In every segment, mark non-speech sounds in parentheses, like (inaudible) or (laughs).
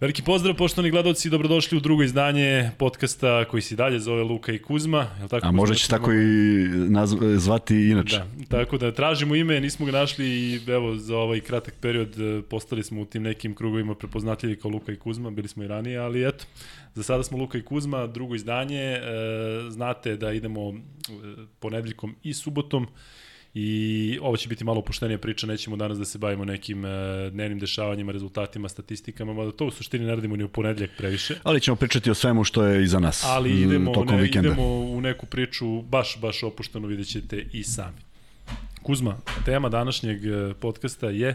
Veliki pozdrav, poštovani gledalci, dobrodošli u drugo izdanje podcasta koji se dalje zove Luka i Kuzma. Je tako, A može će tako i nazv, zvati inače. Da, tako da tražimo ime, nismo ga našli i evo za ovaj kratak period e, postali smo u tim nekim krugovima prepoznatljivi kao Luka i Kuzma, bili smo i ranije, ali eto, za sada smo Luka i Kuzma, drugo izdanje, e, znate da idemo e, ponedeljkom i subotom, I ovo će biti malo opuštenija priča, nećemo danas da se bavimo nekim uh, dnevnim dešavanjima, rezultatima, statistikama, mada to u suštini ne radimo ni u ponedljak previše. Ali ćemo pričati o svemu što je iza nas Ali idemo, tokom ne, vikenda. idemo u neku priču baš, baš opušteno, vidjet ćete i sami. Kuzma, tema današnjeg e, podcasta je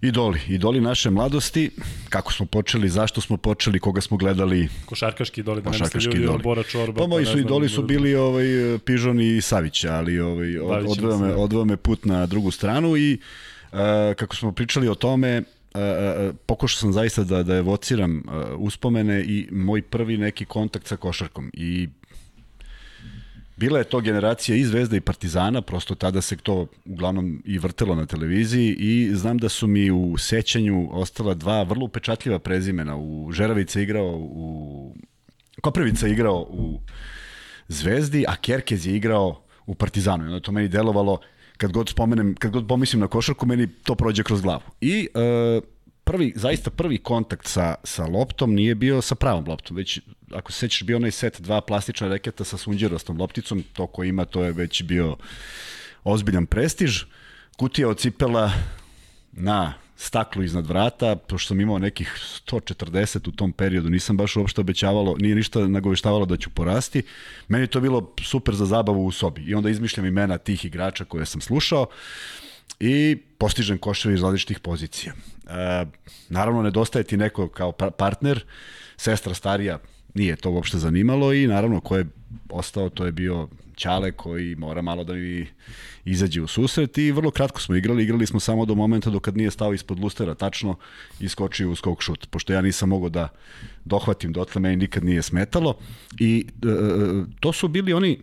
Idoli, idoli naše mladosti, kako smo počeli, zašto smo počeli, koga smo gledali. Košarkaški idoli, da Košarkaški ne idoli. Bora Čorba. Pa moji pa su idoli su bili ovaj, Pižon i Savić, ali ovaj, od, odveo, me, odveo me put na drugu stranu i uh, kako smo pričali o tome, Uh, uh, pokušao sam zaista da, da evociram uh, uspomene i moj prvi neki kontakt sa košarkom i Bila je to generacija i Zvezda i Partizana, prosto tada se to uglavnom i vrtelo na televiziji i znam da su mi u sećanju ostala dva vrlo upečatljiva prezimena. U Žeravica igrao u... Koprivica igrao u Zvezdi, a Kerkez je igrao u Partizanu. I onda to meni delovalo, kad god spomenem, kad god pomislim na košarku, meni to prođe kroz glavu. I uh, prvi, zaista prvi kontakt sa, sa loptom nije bio sa pravom loptom, već ako se sećaš bio onaj set dva plastična reketa sa sunđerostom lopticom, to ko ima to je već bio ozbiljan prestiž. Kutija od cipela na staklu iznad vrata, pošto sam imao nekih 140 u tom periodu, nisam baš uopšte obećavalo, nije ništa nagoveštavalo da ću porasti. Meni to bilo super za zabavu u sobi. I onda izmišljam imena tih igrača koje sam slušao i postižem koševe iz različitih pozicija. E, naravno, nedostaje ti neko kao partner, sestra starija nije to uopšte zanimalo i naravno ko je ostao to je bio Ćale koji mora malo da mi izađe u susret i vrlo kratko smo igrali, igrali smo samo do momenta dok kad nije stao ispod lustera tačno i skočio u skok šut, pošto ja nisam mogao da dohvatim dotle, meni nikad nije smetalo i e, e to su bili oni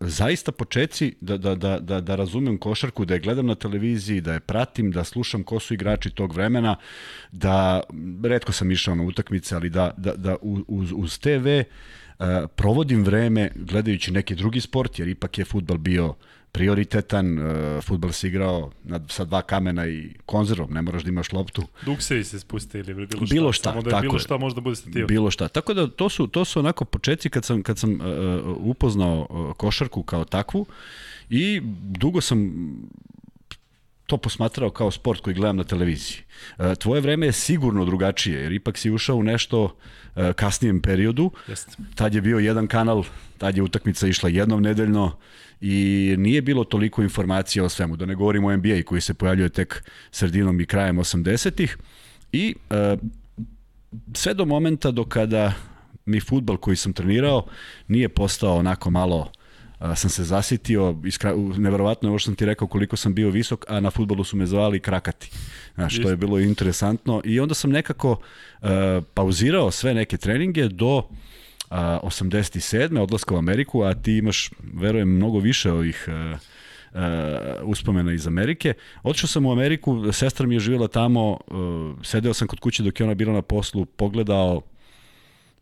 zaista počeci da, da, da, da, da razumem košarku, da je gledam na televiziji, da je pratim, da slušam ko su igrači tog vremena, da redko sam išao na utakmice, ali da, da, da uz, uz TV uh, provodim vreme gledajući neki drugi sport, jer ipak je futbal bio uh, prioritetan, uh, futbal se igrao na, sa dva kamena i konzervom, ne moraš da imaš loptu. Duksevi se spuste ili bilo šta, bilo šta samo da je bilo šta možda bude stativa. Bilo šta, tako da to su, to su onako početci kad sam, kad sam uh, upoznao uh, košarku kao takvu i dugo sam to posmatrao kao sport koji gledam na televiziji. Uh, tvoje vreme je sigurno drugačije, jer ipak si ušao u nešto uh, kasnijem periodu. Jeste. Tad je bio jedan kanal, tad je utakmica išla jednom nedeljno, i nije bilo toliko informacija o svemu, da ne govorimo o NBA koji se pojavljuje tek sredinom i krajem 80-ih i e, sve do momenta do kada mi futbal koji sam trenirao nije postao onako malo a, sam se zasitio, iskra, neverovatno je ovo što sam ti rekao koliko sam bio visok, a na futbolu su me zvali krakati. Znaš, to je bilo interesantno i onda sam nekako a, pauzirao sve neke treninge do a, 87. odlaska u Ameriku, a ti imaš, verujem, mnogo više ovih a, a, uspomena iz Amerike. Otišao sam u Ameriku, sestra mi je živjela tamo, a, sedeo sam kod kuće dok je ona bila na poslu, pogledao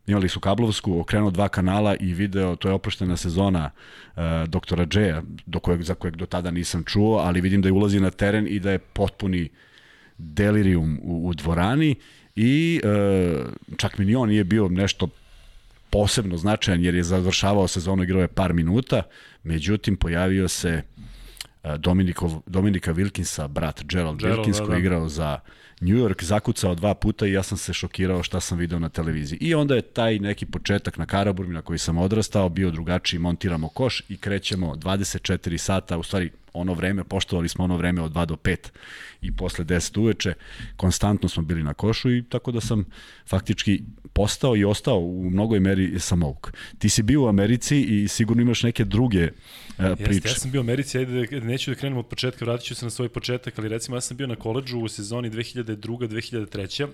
imali su kablovsku, okrenuo dva kanala i video, to je oproštena sezona uh, doktora Džeja, do kojeg, za kojeg do tada nisam čuo, ali vidim da je ulazi na teren i da je potpuni delirium u, u dvorani i uh, čak mi ni on nije bio nešto posebno značajan jer je završavao sezonu igrao je par minuta, međutim pojavio se Dominikov, Dominika Wilkinsa, brat Gerald, Gerald Wilkins, da, da. koji je igrao za New York, zakucao dva puta i ja sam se šokirao šta sam video na televiziji. I onda je taj neki početak na Karaburmi na koji sam odrastao bio drugačiji, montiramo koš i krećemo 24 sata, u stvari ono vreme, poštovali smo ono vreme od 2 do 5 i posle 10 uveče, konstantno smo bili na košu i tako da sam faktički postao i ostao u mnogoj meri samouk. Ti si bio u Americi i sigurno imaš neke druge uh, priče. Jeste, ja sam bio u Americi, ajde da, neću da krenemo od početka, vratit ću se na svoj početak, ali recimo ja sam bio na koleđu u sezoni 2002-2003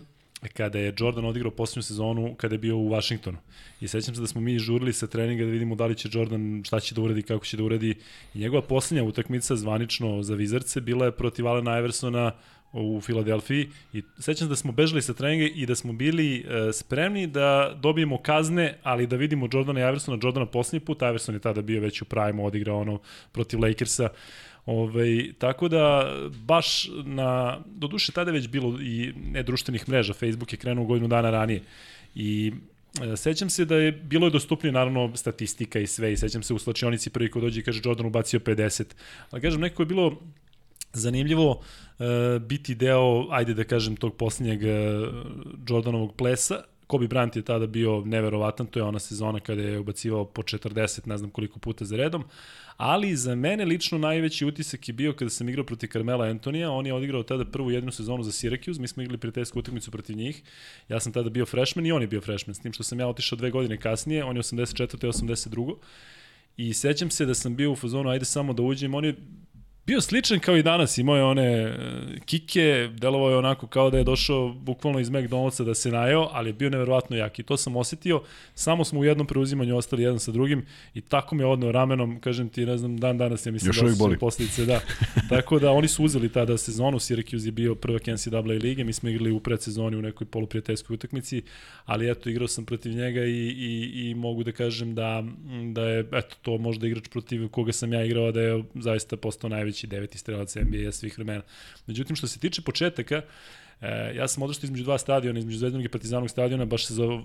kada je Jordan odigrao posljednju sezonu kada je bio u Washingtonu. I sećam se da smo mi žurili sa treninga da vidimo da li će Jordan šta će da uradi, kako će da uradi. I njegova posljednja utakmica zvanično za Vizarce bila je protiv Alena Iversona u Filadelfiji i sećam se da smo bežali sa treninga i da smo bili e, spremni da dobijemo kazne, ali da vidimo Jordana Iversona, Jordana posljednji put, Iverson je tada bio već u prime, odigrao ono protiv Lakersa, ovaj, tako da, baš na, do duše tada je već bilo i nedruštvenih mreža, Facebook je krenuo godinu dana ranije i e, Sećam se da je bilo je dostupnije naravno statistika i sve i sećam se u slačionici prvi ko dođe i kaže Jordan ubacio 50. Ali kažem neko je bilo zanimljivo uh, biti deo, ajde da kažem, tog posljednjeg uh, Jordanovog plesa. Kobe Bryant je tada bio neverovatan, to je ona sezona kada je ubacivao po 40, ne znam koliko puta za redom, ali za mene lično najveći utisak je bio kada sam igrao protiv Carmela Antonija, on je odigrao tada prvu jednu sezonu za Syracuse, mi smo igrali prijateljsku utakmicu protiv njih, ja sam tada bio freshman i on je bio freshman, s tim što sam ja otišao dve godine kasnije, on je 84. i 82. I sećam se da sam bio u fazonu, ajde samo da uđem, on je bio sličan kao i danas, imao je one e, kike, delovao je onako kao da je došao bukvalno iz McDonald'sa da se najeo, ali je bio neverovatno jak i to sam osetio, samo smo u jednom preuzimanju ostali jedan sa drugim i tako mi je odneo ramenom, kažem ti, ne znam, dan danas ja mislim Još da su posljedice, da. (laughs) tako da oni su uzeli tada sezonu, Syracuse je bio prvak NCAA lige, mi smo igrali u predsezoni u nekoj poluprijateljskoj utakmici, ali eto, igrao sam protiv njega i, i, i mogu da kažem da, da je, eto, to možda igrač protiv koga sam ja igrao, da je zaista postao najveći najveći deveti strelac NBA svih vremena. Međutim, što se tiče početaka, E, ja sam odraštao između dva stadiona, između Zvezdanog i Partizanog stadiona, baš se zove,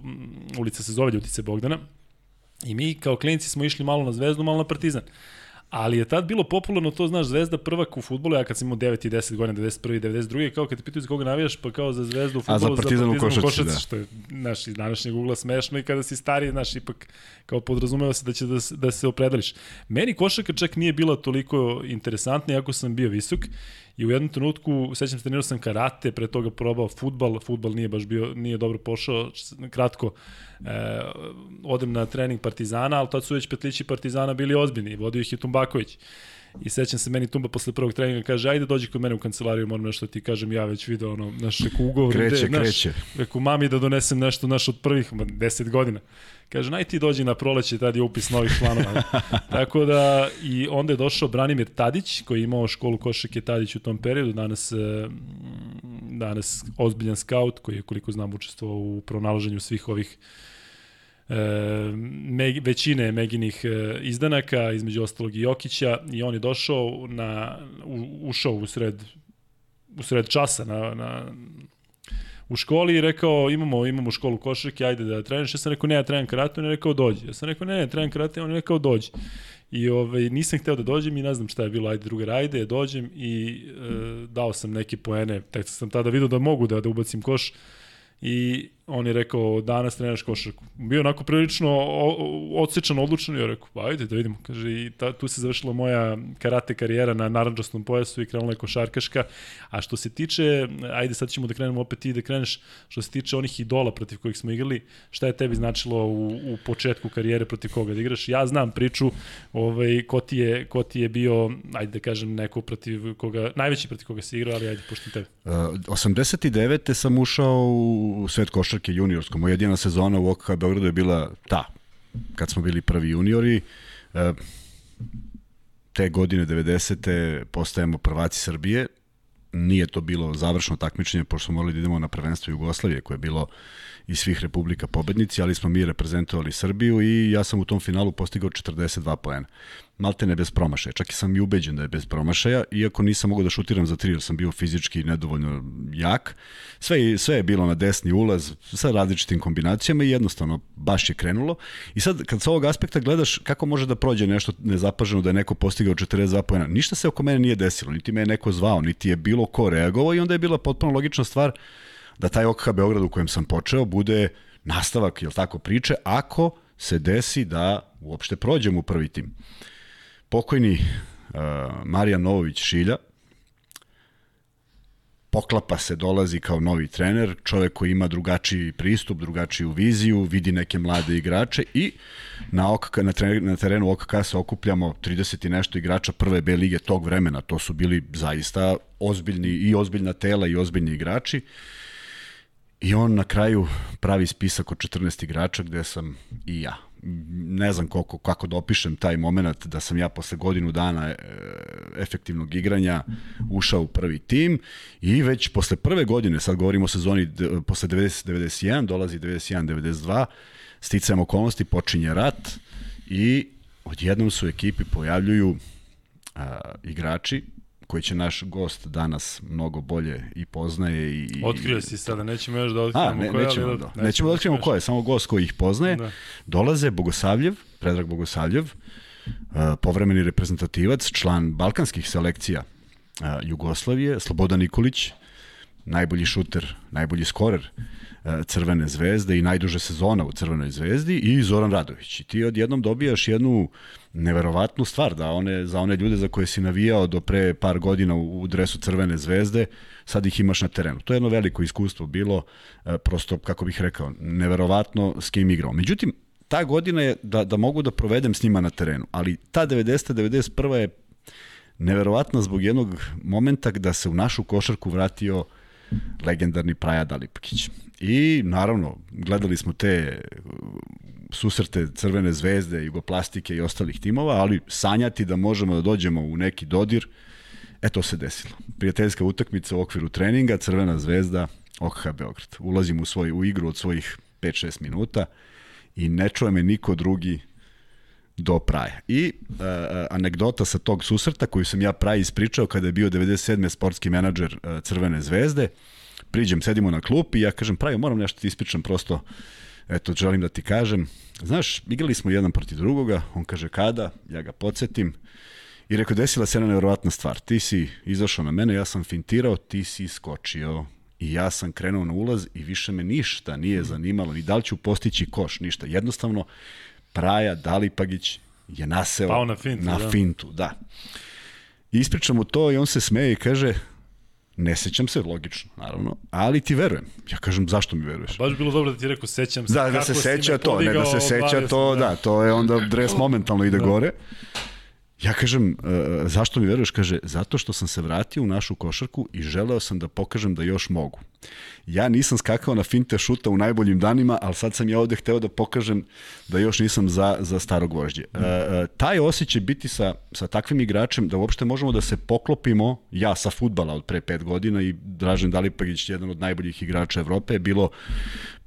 ulica se zove Ljutice Bogdana. I mi kao klinici smo išli malo na Zvezdu, malo na Partizan. Ali je tad bilo popularno to, znaš, Zvezda prvak u futbolu, ja kad sam imao 9 i 10 godina, 91. i 92. kao kad te pitaju za koga navijaš, pa kao za Zvezdu u futbolu, za Partizan, za partizan u košaci, košaci da. što je, znaš, iz današnjeg ugla smešno i kada si stariji, znaš, ipak kao podrazumeva se da će da, da se opredališ. Meni košaka čak nije bila toliko interesantna, iako sam bio visok I u jednom trenutku, sećam se, trenirao sam karate, pre toga probao futbal, futbal nije baš bio, nije dobro pošao, kratko, e, odem na trening Partizana, ali tad su već petlići Partizana bili ozbiljni, vodio ih je Tumbaković. I sećam se meni Tumba posle prvog treninga kaže ajde dođi kod mene u kancelariju, moram nešto da ti kažem, ja već video ono, naš ugovor. Kreće, gde, kreće. Reku mami da donesem nešto naš od prvih 10 godina. Kaže, naj ti dođi na proleće, tad je upis novih članova. (laughs) Tako da, i onda je došao Branimir Tadić, koji je imao školu košake Tadić u tom periodu, danas, e, danas ozbiljan skaut, koji je, koliko znam, učestvovao u pronalaženju svih ovih e, me, većine Meginih e, izdanaka, između ostalog i Jokića, i on je došao na, u, ušao u sred, u sred časa na, na u školi i rekao imamo imamo školu košarke, ajde da treniraš. Ja sam rekao ne, ja trenam karate, on je rekao dođi. Ja sam rekao ne, ne, trenam karate, on je rekao dođi. I ovaj, nisam hteo da dođem i ne znam šta je bilo, ajde druga ajde, dođem i e, dao sam neke poene, tek sam tada video da mogu da, da ubacim koš i on je rekao danas trenaš košarku. Bio onako prilično odsečan, odlučan i je rekao, pa ajde da vidimo. Kaže, i ta, tu se završila moja karate karijera na naranđastom pojasu i krenula je košarkaška. A što se tiče, ajde sad ćemo da krenemo opet ti da kreneš, što se tiče onih idola protiv kojih smo igrali, šta je tebi značilo u, u početku karijere protiv koga da igraš? Ja znam priču ovaj, ko, ti je, ko ti je bio, ajde da kažem, neko protiv koga, najveći protiv koga si igrao, ali ajde, puštam tebe. Uh, 89. sam ušao u svet košarka košarke juniorskom. Moja jedina sezona u OKH Beogradu je bila ta, kad smo bili prvi juniori. E, te godine 90. postajemo prvaci Srbije. Nije to bilo završno takmičenje, pošto smo morali da idemo na prvenstvo Jugoslavije, koje je bilo iz svih republika pobednici, ali smo mi reprezentovali Srbiju i ja sam u tom finalu postigao 42 poena malte ne bez promašaja. Čak i sam i ubeđen da je bez promašaja, iako nisam mogao da šutiram za tri, jer sam bio fizički nedovoljno jak. Sve, sve je bilo na desni ulaz sa različitim kombinacijama i jednostavno baš je krenulo. I sad, kad sa ovog aspekta gledaš kako može da prođe nešto nezapaženo da je neko postigao 42 pojena, ništa se oko mene nije desilo, niti me je neko zvao, niti je bilo ko reagovao i onda je bila potpuno logična stvar da taj OKH Beograd u kojem sam počeo bude nastavak, jel tako, priče, ako se desi da uopšte prođem u prvi tim pokojni uh, Marijan Novović Šilja, poklapa se, dolazi kao novi trener, čovek koji ima drugačiji pristup, drugačiju viziju, vidi neke mlade igrače i na, OKK, na, trener, na terenu OKK se okupljamo 30 i nešto igrača prve B lige tog vremena. To su bili zaista ozbiljni i ozbiljna tela i ozbiljni igrači. I on na kraju pravi spisak od 14 igrača gde sam i ja. Ne znam koliko, kako da opišem taj moment da sam ja posle godinu dana e, efektivnog igranja ušao u prvi tim i već posle prve godine, sad govorimo o sezoni posle 90-91, dolazi 91-92, sticajem okolnosti počinje rat i odjednom su ekipi pojavljuju a, igrači koji će naš gost danas mnogo bolje i poznaje. I, Otkrio si sada, nećemo još da otkrivamo ne, koje, nećemo, ali... da, nećemo, nećemo da otkrivamo koje, samo gost koji ih poznaje. Da. Dolaze Bogosavljev, Predrag Bogosavljev, uh, povremeni reprezentativac, član balkanskih selekcija uh, Jugoslavije, Slobodan Nikolić, najbolji šuter, najbolji skorer uh, Crvene zvezde i najduže sezona u Crvenoj zvezdi i Zoran Radović. I ti odjednom dobijaš jednu uh, neverovatnu stvar da one, za one ljude za koje si navijao do pre par godina u, u dresu Crvene zvezde, sad ih imaš na terenu. To je jedno veliko iskustvo bilo, e, prosto, kako bih rekao, neverovatno s kim igrao. Međutim, ta godina je da, da mogu da provedem s njima na terenu, ali ta 90. 91. je neverovatna zbog jednog momenta da se u našu košarku vratio legendarni Praja Dalipkić. I naravno, gledali smo te susrete Crvene zvezde, Jugoplastike i ostalih timova, ali sanjati da možemo da dođemo u neki dodir, e to se desilo. Prijateljska utakmica u okviru treninga, Crvena zvezda, OKH Beograd. Ulazim u, svoj, u igru od svojih 5-6 minuta i ne čuje me niko drugi do praja. I uh, anegdota sa tog susreta koju sam ja pravi ispričao kada je bio 97. sportski menadžer uh, Crvene zvezde, priđem, sedimo na klup i ja kažem, pravi, moram nešto ti ispričam, prosto, eto, želim da ti kažem, Znaš, igrali smo jedan protiv drugoga, on kaže kada, ja ga podsjetim, i rekao, desila se jedna nevjerovatna stvar. Ti si izašao na mene, ja sam fintirao, ti si iskočio. I ja sam krenuo na ulaz i više me ništa nije zanimalo, ni da li ću postići koš, ništa. Jednostavno, Praja Dalipagić je naseo Pao na fintu, na da. fintu, da. I ispričam mu to i on se smeje i kaže, Ne sećam se, logično, naravno, ali ti verujem. Ja kažem, zašto mi veruješ? A baš bilo dobro da ti rekao, sećam se. Da, da se seća to, ne da se seća to, da, to je onda dres momentalno ide da. gore. Ja kažem, uh, zašto mi veruješ? Kaže, zato što sam se vratio u našu košarku i želeo sam da pokažem da još mogu. Ja nisam skakao na finte šuta u najboljim danima, ali sad sam ja ovde hteo da pokažem da još nisam za, za starog vožđe. Uh, uh, taj osjećaj biti sa, sa takvim igračem, da uopšte možemo da se poklopimo, ja sa futbala od pre pet godina i Dražen Dalipagić, jedan od najboljih igrača Evrope, je bilo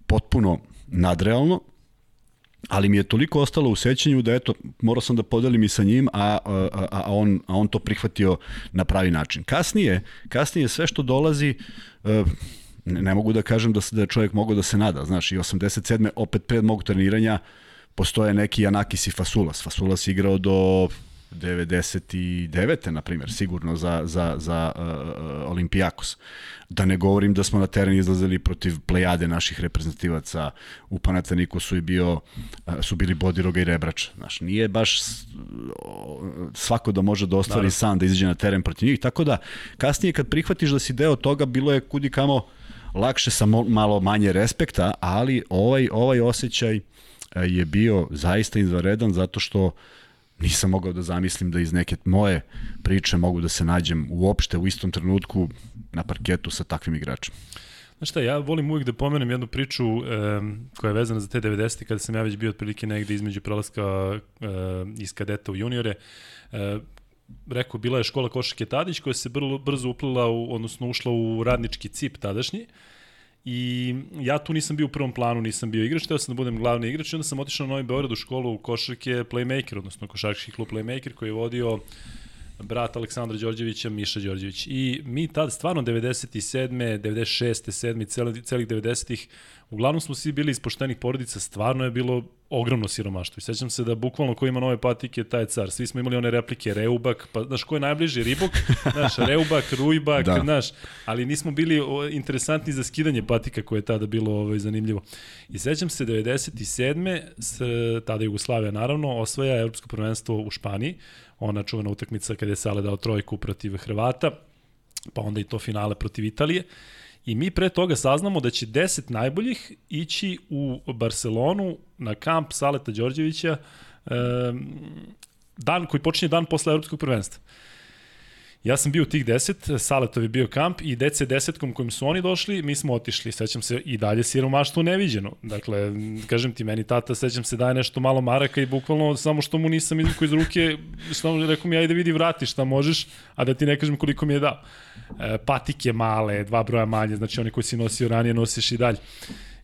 potpuno nadrealno, ali mi je toliko ostalo u sećanju da eto morao sam da podelim i sa njim, a, a, a, on, a on to prihvatio na pravi način. Kasnije, kasnije sve što dolazi e, ne, mogu da kažem da, da je čovjek mogao da se nada, znaš, i 87. opet pred mog treniranja postoje neki Janakis i Fasulas. Fasulas igrao do 99. na primjer, sigurno za, za, za uh, Olimpijakos. Da ne govorim da smo na teren izlazili protiv plejade naših reprezentativaca u Panatenikosu i bio, uh, su bili Bodiroga i Rebrač. Znaš, nije baš svako da može da ostvari Naravno. sam da izađe na teren protiv njih, tako da kasnije kad prihvatiš da si deo toga, bilo je kudi kamo lakše sa malo manje respekta, ali ovaj, ovaj osjećaj je bio zaista izvaredan zato što uh, nisam mogao da zamislim da iz neke moje priče mogu da se nađem uopšte u istom trenutku na parketu sa takvim igračem. Znaš šta, ja volim uvijek da pomenem jednu priču e, koja je vezana za te 90. kada sam ja već bio otprilike negde između prelaska e, iz kadeta u juniore. E, rekao, bila je škola Košake Tadić koja se brzo, brzo uplila, u, odnosno ušla u radnički cip tadašnji. I ja tu nisam bio u prvom planu, nisam bio igrač, teo sam da budem glavni igrač i onda sam otišao na Novi Beograd u školu u košarke Playmaker, odnosno košarkaški klub Playmaker koji je vodio brat Aleksandra Đorđevića, Miša Đorđević. I mi tad stvarno 97. 96. 7. celih, celih 90-ih, uglavnom smo svi bili iz poštenih porodica, stvarno je bilo ogromno siromaštvo. I sećam se da bukvalno ko ima nove patike, taj je car. Svi smo imali one replike Reubak, pa znaš ko je najbliži Ribok, (laughs) znaš, Reubak, Rujbak, da. znaš, ali nismo bili interesantni za skidanje patika koje je tada bilo ovaj, zanimljivo. I sećam se 97. S, tada Jugoslavija naravno osvaja evropsko prvenstvo u Španiji, ona čuvena utakmica kada je Sale dao trojku protiv Hrvata, pa onda i to finale protiv Italije. I mi pre toga saznamo da će 10 najboljih ići u Barcelonu na kamp Saleta Đorđevića dan koji počinje dan posle evropskog prvenstva. Ja sam bio u tih 10, Saletov je bio kamp i DC desetkom kojim su oni došli, mi smo otišli. Sećam se i dalje siromaštvo neviđeno. Dakle, kažem ti, meni tata, sećam se daje nešto malo maraka i bukvalno samo što mu nisam izvukao iz ruke, što rekao mi, ajde vidi vrati šta možeš, a da ti ne kažem koliko mi je dao. E, patike male, dva broja manje, znači one koje si nosio ranije nosiš i dalje.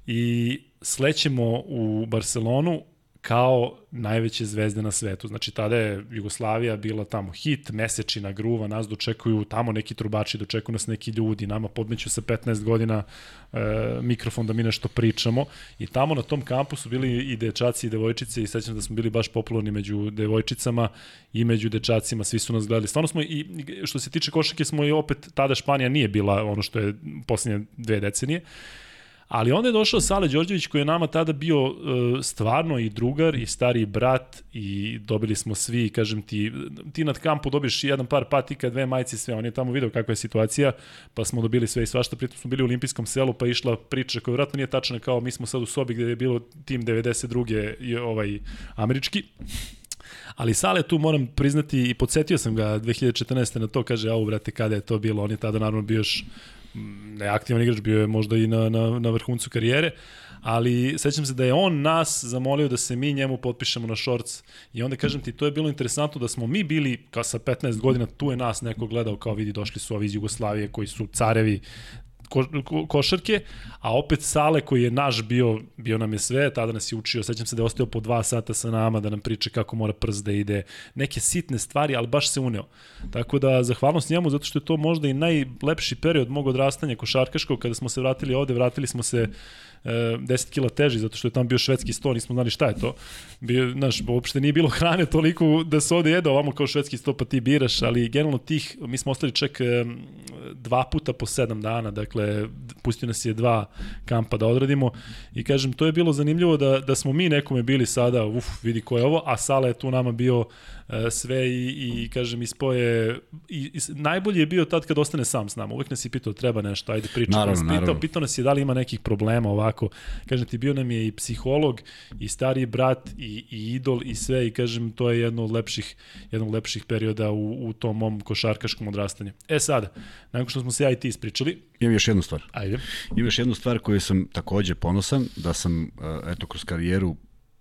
I slećemo u Barcelonu, kao najveće zvezde na svetu. Znači, tada je Jugoslavija bila tamo hit, mesečina, gruva, nas dočekuju, tamo neki trubači, dočekuju nas neki ljudi, nama podmeću sa 15 godina e, mikrofon da mi nešto pričamo. I tamo na tom kampu su bili i dečaci i devojčice i sećam da smo bili baš popularni među devojčicama i među dečacima, svi su nas gledali. Stvarno smo i, što se tiče košake, smo i opet, tada Španija nije bila ono što je posljednje dve decenije. Ali onda je došao Sale Đorđević koji je nama tada bio uh, stvarno i drugar i stari brat i dobili smo svi, kažem ti, ti nad kampu dobiješ jedan par patika, dve majice, sve. On je tamo video kakva je situacija, pa smo dobili sve i svašta. Pritom smo bili u olimpijskom selu, pa išla priča koja vratno nije tačna kao mi smo sad u sobi gde je bilo tim 92. I ovaj američki. Ali Sale tu moram priznati i podsjetio sam ga 2014. na to, kaže, au brate, kada je to bilo, on je tada naravno bio još neaktivan igrač, bio je možda i na, na, na vrhuncu karijere, ali sećam se da je on nas zamolio da se mi njemu potpišemo na shorts. I onda kažem ti, to je bilo interesantno da smo mi bili, kao sa 15 godina, tu je nas neko gledao kao vidi, došli su ovi iz Jugoslavije koji su carevi ko, ko, košarke, a opet Sale koji je naš bio, bio nam je sve, tada nas je učio, sećam se da je ostao po dva sata sa nama da nam priča kako mora prst da ide, neke sitne stvari, ali baš se uneo. Tako da zahvalnost njemu zato što je to možda i najlepši period mog odrastanja košarkaškog, kada smo se vratili ovde, vratili smo se 10 kila teži, zato što je tamo bio švedski sto, nismo znali šta je to. Bio, znaš, uopšte nije bilo (laughs) hrane toliko da se ovde jede ovamo kao švedski sto, pa ti biraš, ali generalno tih, mi smo ostali čak dva puta po sedam dana, dakle, pustio nas je dva kampa da odradimo. I kažem, to je bilo zanimljivo da, da smo mi nekome bili sada, uf, vidi ko je ovo, a Sala je tu nama bio sve i, i kažem, ispoje, i, i, najbolji je bio tad kad ostane sam s nama, uvek nas je pitao treba nešto, ajde priča, naravno, nas pitao, naravno. pitao nas je da li ima nekih problema ovako, kažem ti, bio nam je i psiholog, i stari brat, i, i idol, i sve, i kažem, to je jedno od lepših, jedno od lepših perioda u, u tom mom košarkaškom odrastanju. E sada, nakon što smo se ja i ti ispričali, Imam još jednu stvar. Ajde. Imam još jednu stvar koju sam takođe ponosan, da sam, e, eto, kroz karijeru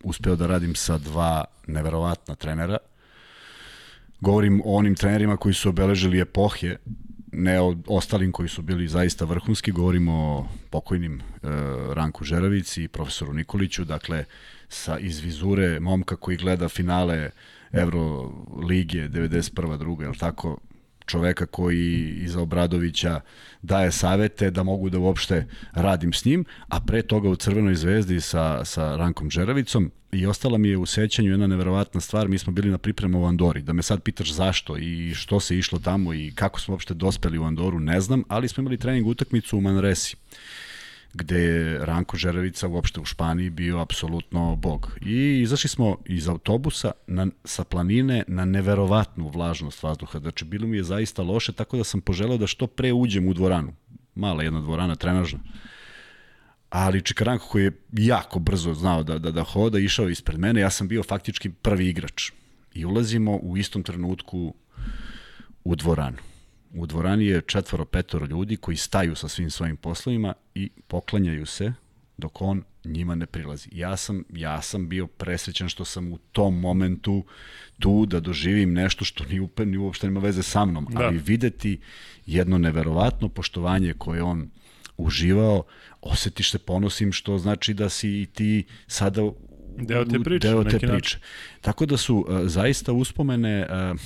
uspeo da radim sa dva neverovatna trenera, Govorim o onim trenerima koji su obeležili epohe, ne o ostalim koji su bili zaista vrhunski, govorimo o pokojnim e, Ranku Žeravici i profesoru Nikoliću, dakle sa iz vizure momka koji gleda finale Euro lige 91. druga, je tako, čoveka koji iza Obradovića daje savete da mogu da uopšte radim s njim, a pre toga u Crvenoj zvezdi sa, sa Rankom Žeravicom. I ostala mi je u sećanju jedna neverovatna stvar, mi smo bili na pripremu u Andori, da me sad pitaš zašto i što se išlo tamo i kako smo uopšte dospeli u Andoru, ne znam, ali smo imali trening utakmicu u Manresi gde je Ranko Žerevica uopšte u Španiji bio apsolutno bog. I izašli smo iz autobusa na, sa planine na neverovatnu vlažnost vazduha. Znači, bilo mi je zaista loše, tako da sam poželao da što pre uđem u dvoranu. Mala jedna dvorana, trenažna. Ali Čikaranko koji je jako brzo znao da, da, da hoda, išao ispred mene, ja sam bio faktički prvi igrač. I ulazimo u istom trenutku u dvoranu u dvorani je četvoro, petoro ljudi koji staju sa svim svojim poslovima i poklanjaju se dok on njima ne prilazi. Ja sam, ja sam bio presrećan što sam u tom momentu tu da doživim nešto što ni, upe, ni uopšte nema veze sa mnom, da. ali videti jedno neverovatno poštovanje koje on uživao, osetiš se ponosim što znači da si i ti sada deo te priče. Deo te priče. Tako da su uh, zaista uspomene uh,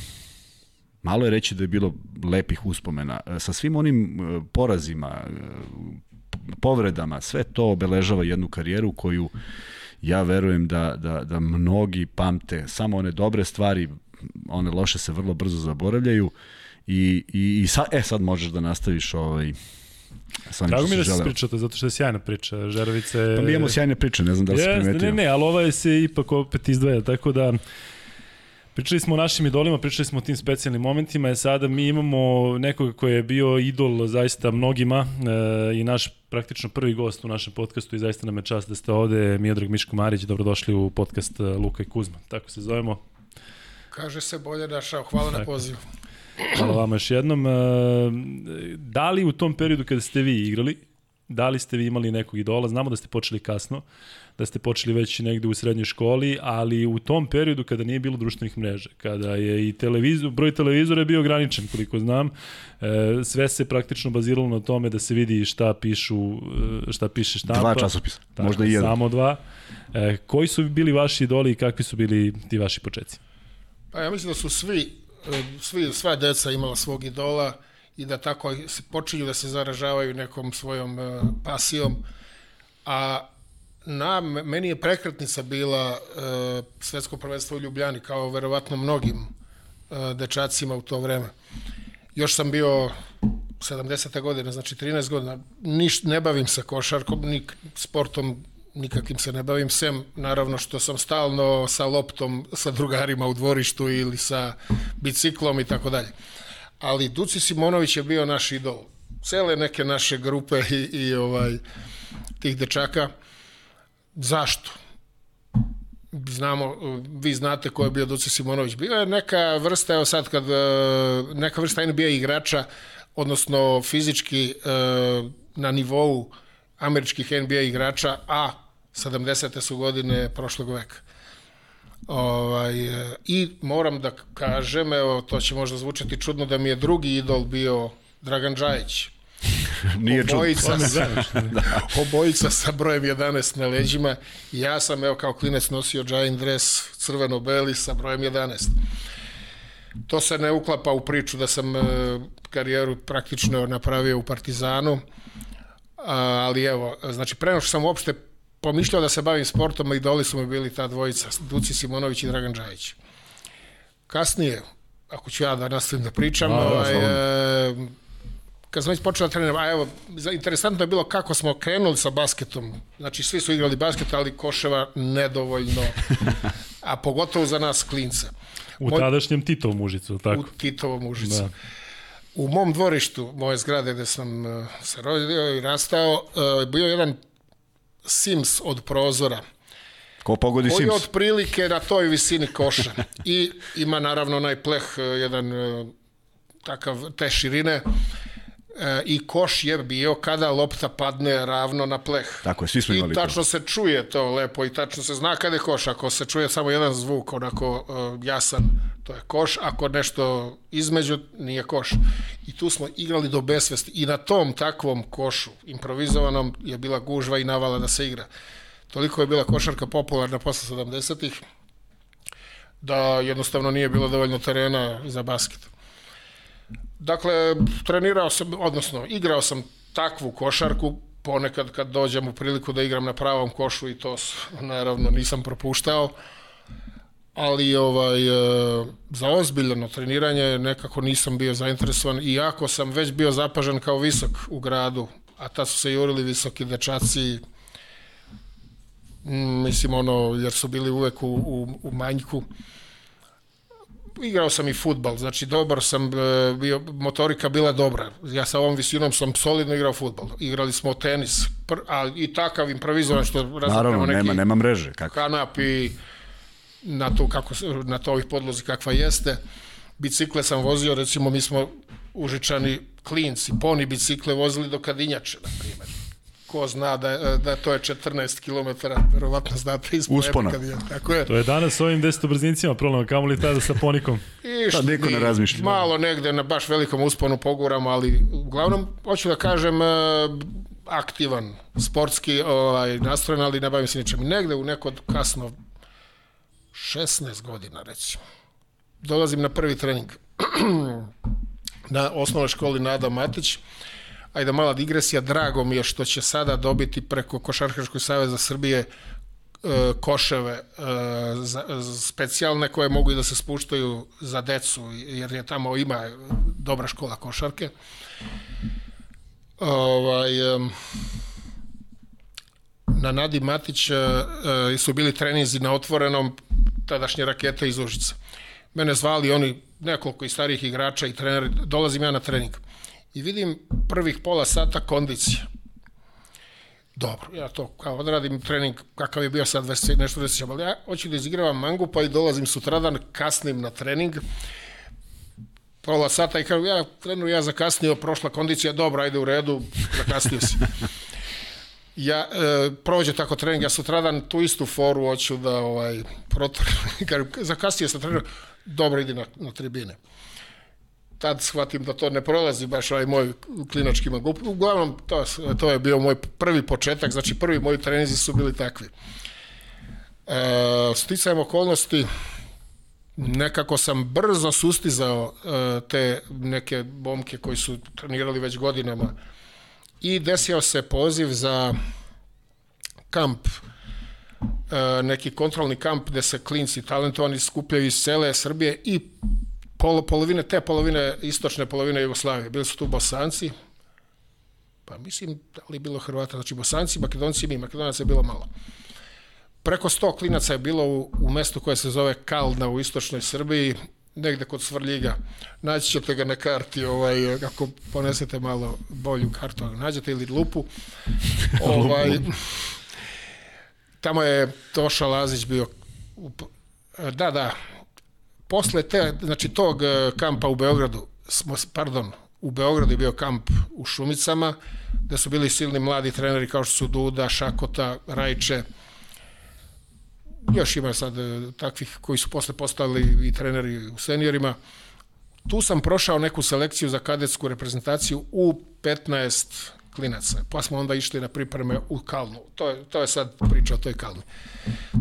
malo je reći da je bilo lepih uspomena. E, sa svim onim e, porazima, e, povredama, sve to obeležava jednu karijeru koju ja verujem da, da, da mnogi pamte samo one dobre stvari, one loše se vrlo brzo zaboravljaju i, i, i sad, e, sad možeš da nastaviš ovaj, Drago mi da se pričate, zato što je sjajna priča. Žerovice... Pa mi imamo sjajne priče, ne znam da li se primetio. Ne, ne, ali ova se ipak opet izdvaja, tako da Pričali smo o našim idolima, pričali smo o tim specijalnim momentima, i sada mi imamo nekoga koji je bio idol zaista mnogima e, i naš praktično prvi gost u našem podcastu i zaista nam je čast da ste ovde, Miodrag Miško Marić, dobrodošli u podcast e, Luka i Kuzma, tako se zovemo. Kaže se bolje našao, hvala na pozivu. Hvala vama još jednom. E, da li u tom periodu kada ste vi igrali, da li ste vi imali nekog idola? Znamo da ste počeli kasno, da ste počeli već negde u srednjoj školi, ali u tom periodu kada nije bilo društvenih mreža, kada je i televizor, broj televizora je bio ograničen, koliko znam, e, sve se praktično baziralo na tome da se vidi šta pišu, e, šta piše štampa. Dva časopisa, tako, možda i jedan. Samo dva. E, koji su bili vaši idoli i kakvi su bili ti vaši početci? Pa ja mislim da su svi, svi sva deca imala svog idola i da tako počinju da se zaražavaju nekom svojom pasijom. A na, meni je prekretnica bila uh, svetsko prvenstvo u Ljubljani, kao verovatno mnogim uh, dečacima u to vreme. Još sam bio 70. godine, znači 13 godina, niš, ne bavim se košarkom, nik, sportom nikakvim se ne bavim, sem naravno što sam stalno sa loptom sa drugarima u dvorištu ili sa biciklom i tako dalje. Ali Duci Simonović je bio naš idol. Cele neke naše grupe i, i ovaj tih dečaka Zašto? Znamo, vi znate ko je bio Duci Simonović. Bio je neka vrsta, evo sad kad, e, neka vrsta NBA igrača, odnosno fizički e, na nivou američkih NBA igrača, a 70. su godine prošlog veka. Ovaj, e, I moram da kažem, evo, to će možda zvučati čudno, da mi je drugi idol bio Dragan Džajić (laughs) Nije obojica, sa, (laughs) da, obojica sa brojem 11 na leđima. Ja sam, evo, kao klinec nosio Giant dress crveno-beli sa brojem 11. To se ne uklapa u priču da sam e, karijeru praktično napravio u Partizanu, ali evo, znači preno što sam uopšte pomišljao da se bavim sportom, i doli su mi bili ta dvojica, Duci Simonović i Dragan Đajić. Kasnije, ako ću ja da nastavim da pričam, a, ovaj, e, kad sam već počeo da treniram, a evo, interesantno je bilo kako smo krenuli sa basketom. Znači, svi su igrali basket, ali koševa nedovoljno, (laughs) a pogotovo za nas klinca. U Moj, tadašnjem Titovom mužicu, tako? U Titovom mužicu. Da. U mom dvorištu, moje zgrade gde sam uh, se rodio i rastao, uh, bio jedan Sims od prozora. Ko pogodi koji Sims? Koji otprilike na toj visini koša. I ima naravno onaj pleh, uh, jedan uh, takav, te širine e, i koš je bio kada lopta padne ravno na pleh. Tako je, svi smo imali I tačno to. se čuje to lepo i tačno se zna kada je koš. Ako se čuje samo jedan zvuk, onako uh, jasan, to je koš. Ako nešto između, nije koš. I tu smo igrali do besvesti. I na tom takvom košu, improvizovanom, je bila gužva i navala da se igra. Toliko je bila košarka popularna posle 70-ih, da jednostavno nije bilo dovoljno terena za basket. Dakle, trenirao sam, odnosno igrao sam takvu košarku, ponekad kad dođem u priliku da igram na pravom košu i to naravno nisam propuštao, ali ovaj, e, za ozbiljno treniranje nekako nisam bio zainteresovan, iako sam već bio zapažen kao visok u gradu, a ta su se jurili visoki dečaci, mislim ono, jer su bili uvek u, u, u manjku, igrao sam i futbal, znači dobar sam e, bio, motorika bila dobra. Ja sa ovom visinom sam solidno igrao futbal. Igrali smo tenis, pr, a i takav improvizovan što Naravno, neki nema, nema mreže. Kako? Kanap i na to, kako, na to ovih podlozi kakva jeste. Bicikle sam vozio, recimo mi smo užičani klinci, poni bicikle vozili do Kadinjače, na primjer ko zna da, da to je 14 km, verovatno znate iz Uspona. Kad je, tako je. To je danas s ovim 10 brzincima problem, kamo li tada sa ponikom? I što, niko ne razmišlja. Malo negde na baš velikom usponu poguramo, ali uglavnom, hoću da kažem, e, aktivan, sportski ovaj, nastrojen, ali ne bavim se ničem. Negde u neko kasno 16 godina, recimo. Dolazim na prvi trening (clears throat) na osnovnoj školi Nada Matić ajde mala digresija, drago mi je što će sada dobiti preko Košarkaškog saveza Srbije e, koševe e, specijalne koje mogu i da se spuštaju za decu jer je tamo ima dobra škola košarke. Ovaj na Nadi Matić e, su bili treninzi na otvorenom tadašnje rakete iz Užica. Mene zvali oni nekoliko i starih igrača i treneri dolazim ja na trening i vidim prvih pola sata kondicija. Dobro, ja to kao odradim trening kakav je bio sad 20, nešto da ali ja hoću da izigravam mangu pa i dolazim sutradan, kasnim na trening, pola sata i kažu, ja trener, ja zakasnio, prošla kondicija, dobro, ajde u redu, zakasnio si. (laughs) ja, e, prođe tako trening, ja sutradan tu istu foru hoću da ovaj, protorim, (laughs) zakasnio sam trener, dobro, idi na, na tribine tad shvatim da to ne prolazi baš ovaj moj klinački magup. Uglavnom, to, to je bio moj prvi početak, znači prvi moji trenizi su bili takvi. E, sticajem okolnosti, nekako sam brzo sustizao e, te neke bomke koji su trenirali već godinama i desio se poziv za kamp e, neki kontrolni kamp gde se klinci talentovani skupljaju iz cele Srbije i polo, polovine, te polovine, istočne polovine Jugoslavije. Bili su tu Bosanci, pa mislim da li bilo Hrvata, znači Bosanci, Makedonci i Makedonaca je bilo malo. Preko 100 klinaca je bilo u, u mestu koje se zove Kalna u istočnoj Srbiji, negde kod Svrljiga. Naći ćete ga na karti, ovaj, ako ponesete malo bolju kartu, nađete ili (laughs) lupu. ovaj, tamo je Toša Lazić bio, da, da, posle te, znači tog e, kampa u Beogradu, smo, pardon, u Beogradu je bio kamp u Šumicama, gde su bili silni mladi treneri kao što su Duda, Šakota, Rajče, još ima sad e, takvih koji su posle postali i treneri u seniorima. Tu sam prošao neku selekciju za kadetsku reprezentaciju u 15 klinaca. Pa smo onda išli na pripreme u Kalnu. To je, to je sad priča o toj Kalni.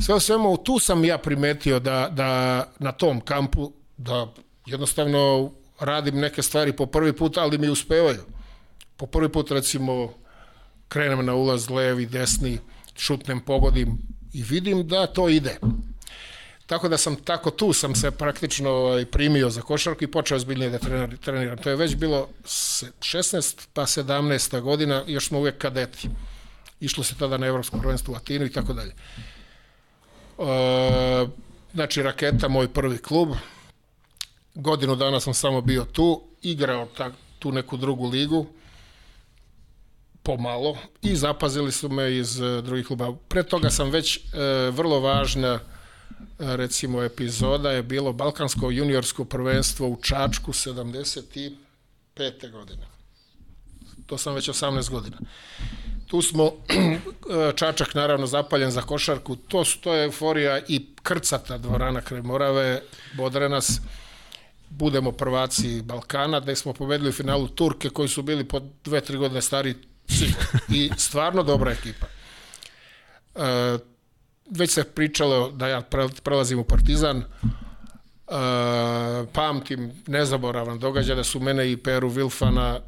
Sve o svemu, tu sam ja primetio da, da na tom kampu, da jednostavno radim neke stvari po prvi put, ali mi uspevaju. Po prvi put, recimo, krenem na ulaz levi, desni, šutnem, pogodim i vidim da to ide. Tako da sam tako tu sam se praktično ovaj, primio za košarku i počeo ozbiljnije da treniram. To je već bilo 16 pa 17. godina, još smo uvek kadeti. Išlo se tada na evropsko prvenstvo u Atinu i tako dalje. E, znači, Raketa, moj prvi klub. Godinu dana sam samo bio tu, igrao ta, tu neku drugu ligu, pomalo, i zapazili su me iz uh, drugih kluba. Pre toga sam već uh, vrlo važna recimo epizoda je bilo Balkansko juniorsko prvenstvo u Čačku 75. godine. To sam već 18 godina. Tu smo, (clears throat) Čačak naravno zapaljen za košarku, to, su, to je euforija i krcata dvorana kraj Morave, bodre nas, budemo prvaci Balkana, gde smo pobedili u finalu Turke koji su bili po dve, tri godine stari i stvarno dobra ekipa. E, već se pričalo da ja prelazim u Partizan, uh, pamtim nezaboravan događaj da su mene i Peru Vilfana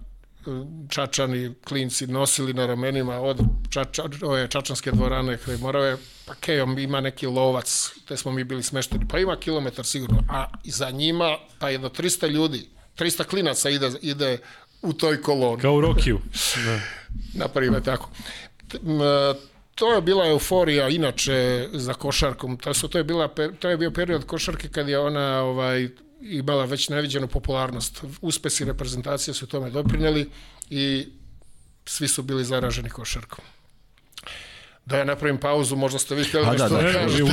čačani klinci nosili na ramenima od čača, ove čačanske dvorane kraj Morave, pa kejom ima neki lovac, te smo mi bili smešteni, pa ima kilometar sigurno, a za njima pa jedno 300 ljudi, 300 klinaca ide, ide u toj koloni. Kao u Rokiju. (laughs) Da. Tako to je bila euforija inače za košarkom. To, su, to, je bila, to je bio period košarke kad je ona ovaj, imala već neviđenu popularnost. Uspesi reprezentacije su tome doprineli i svi su bili zaraženi košarkom. Da ja napravim pauzu, možda ste vi htjeli nešto da, da, da kažete.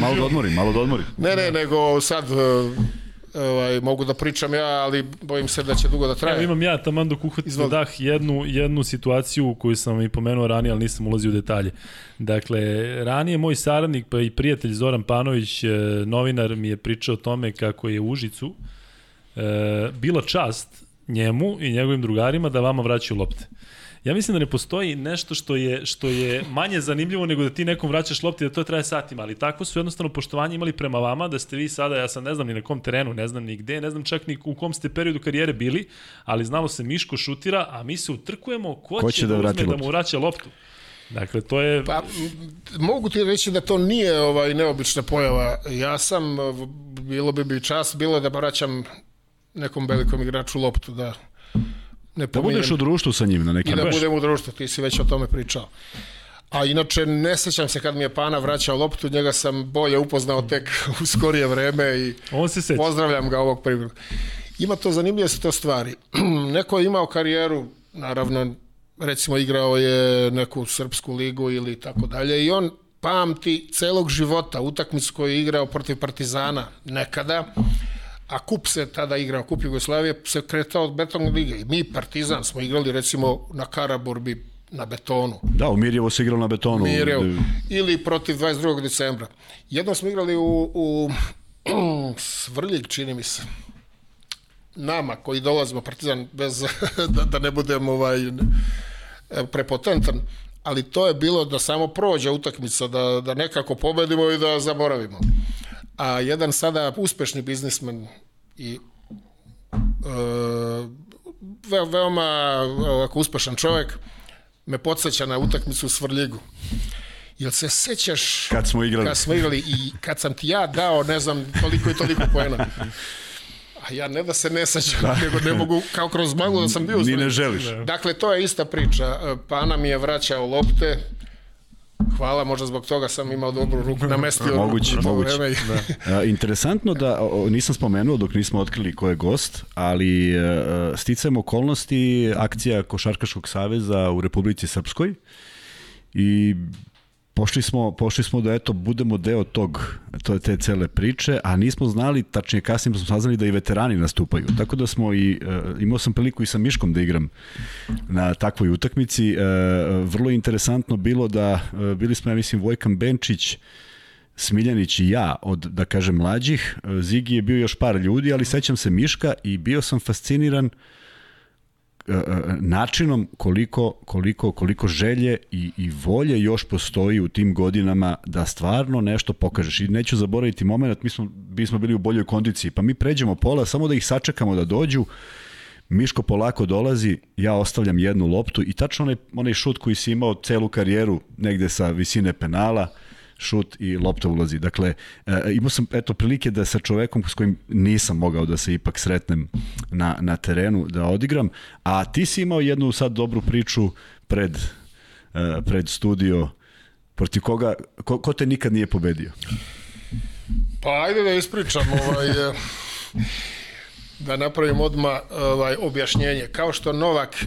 malo da odmorim, malo da odmorim. Ne, ne, nego sad ovaj, mogu da pričam ja, ali bojim se da će dugo da traje. Evo imam ja tamo dok uhvatite dah jednu, jednu situaciju koju sam i pomenuo ranije, ali nisam ulazio u detalje. Dakle, ranije moj saradnik pa i prijatelj Zoran Panović, e, novinar, mi je pričao o tome kako je u Užicu e, bila čast njemu i njegovim drugarima da vama vraćaju lopte. Ja mislim da ne postoji nešto što je, što je manje zanimljivo nego da ti nekom vraćaš lopti da to traje satima, ali tako su jednostavno poštovanje imali prema vama, da ste vi sada, ja sam ne znam ni na kom terenu, ne znam ni gde, ne znam čak ni u kom ste periodu karijere bili, ali znamo se Miško šutira, a mi se utrkujemo ko, ko će, će da, da uzme da mu vraća loptu. Dakle, to je... Pa, mogu ti reći da to nije ovaj neobična pojava. Ja sam, bilo bi bi čast, bilo da vraćam nekom velikom igraču loptu, da ne Da budeš u društvu sa njim na neki način. I da budem u društvu, ti si već o tome pričao. A inače, ne sećam se kad mi je Pana vraćao loptu, njega sam bolje upoznao tek (laughs) u skorije vreme i On se seća. pozdravljam ga ovog priliku. Ima to, zanimljive su to stvari. (clears throat) Neko je imao karijeru, naravno, recimo igrao je neku srpsku ligu ili tako dalje i on pamti celog života utakmicu koju je igrao protiv Partizana nekada, a kup se tada igrao, kup Jugoslavije se kretao od betonne lige. I mi, Partizan, smo igrali recimo na Karaburbi na betonu. Da, u Mirjevo se igralo na betonu. Mirjevo. Ili protiv 22. decembra. Jednom smo igrali u, u (clears throat) Svrljig, čini mi se. Nama, koji dolazimo, Partizan, bez, (laughs) da, da ne budem ovaj, prepotentan, ali to je bilo da samo prođe utakmica, da, da nekako pobedimo i da zaboravimo. A jedan sada uspešni biznismen i e, ve, veoma ovako, uspešan čovek me podsjeća na utakmicu u Svrljigu. Jel se sećaš kad smo igrali? Kad smo igrali i kad sam ti ja dao, ne znam, toliko i toliko poena. A ja ne da se ne sećam, da. nego ne mogu, kao kroz maglu da sam bio. Ni ne želiš. Dakle, to je ista priča. Pana mi je vraćao lopte, Hvala, možda zbog toga sam imao dobru ruku na mestu. (laughs) moguće, moguće. Da. (laughs) interesantno da, nisam spomenuo dok nismo otkrili ko je gost, ali uh, sticajem okolnosti akcija Košarkaškog saveza u Republici Srpskoj i pošli smo, pošli smo da eto budemo deo tog to te cele priče, a nismo znali, tačnije kasnije smo saznali da i veterani nastupaju. Tako da smo i uh, imao sam priliku i sa Miškom da igram na takvoj utakmici. Uh, vrlo interesantno bilo da uh, bili smo ja mislim Vojkan Benčić, Smiljanić i ja od, da kažem, mlađih. Zigi je bio još par ljudi, ali sećam se Miška i bio sam fasciniran uh, E, e, načinom koliko, koliko, koliko želje i, i volje još postoji u tim godinama da stvarno nešto pokažeš. I neću zaboraviti moment, mi smo, mi smo bili u boljoj kondiciji, pa mi pređemo pola, samo da ih sačekamo da dođu, Miško polako dolazi, ja ostavljam jednu loptu i tačno onaj, onaj šut koji si imao celu karijeru negde sa visine penala, šut i lopta ulazi. Dakle, e, imao sam eto prilike da sa čovekom s kojim nisam mogao da se ipak sretnem na, na terenu da odigram, a ti si imao jednu sad dobru priču pred, e, pred studio protiv koga, ko, ko te nikad nije pobedio? Pa ajde da ispričam ovaj, e, da napravim odma ovaj, objašnjenje. Kao što Novak e,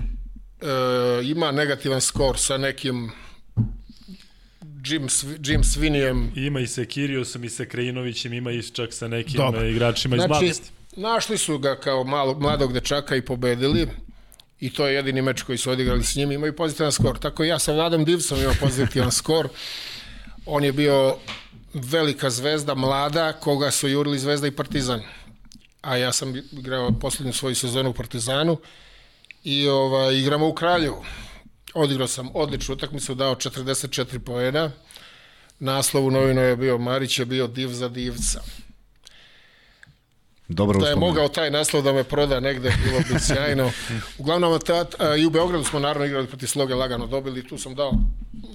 ima negativan skor sa nekim Jim, Jim Svinijem. Ima i sa Kiriosom i sa Krajinovićem, ima i čak sa nekim Dobar. igračima iz znači, mladosti. Našli su ga kao malo, mladog dečaka i pobedili i to je jedini meč koji su odigrali s njim, imaju pozitivan skor. Tako ja sa Vladom Divsom imao pozitivan (laughs) skor. On je bio velika zvezda, mlada, koga su jurili Zvezda i Partizan. A ja sam igrao poslednju svoju sezonu u Partizanu i ovaj, igramo u Kraljevu. Odigrao sam odličnu utakmicu, dao 44 poena. Naslov u novinu je bio Marić je bio div za divca. Dobro da je mogao taj naslov da me proda negde, bilo bi sjajno. Uglavnom, tat, a, i u Beogradu smo naravno igrali protiv Sloge lagano dobili, tu sam dao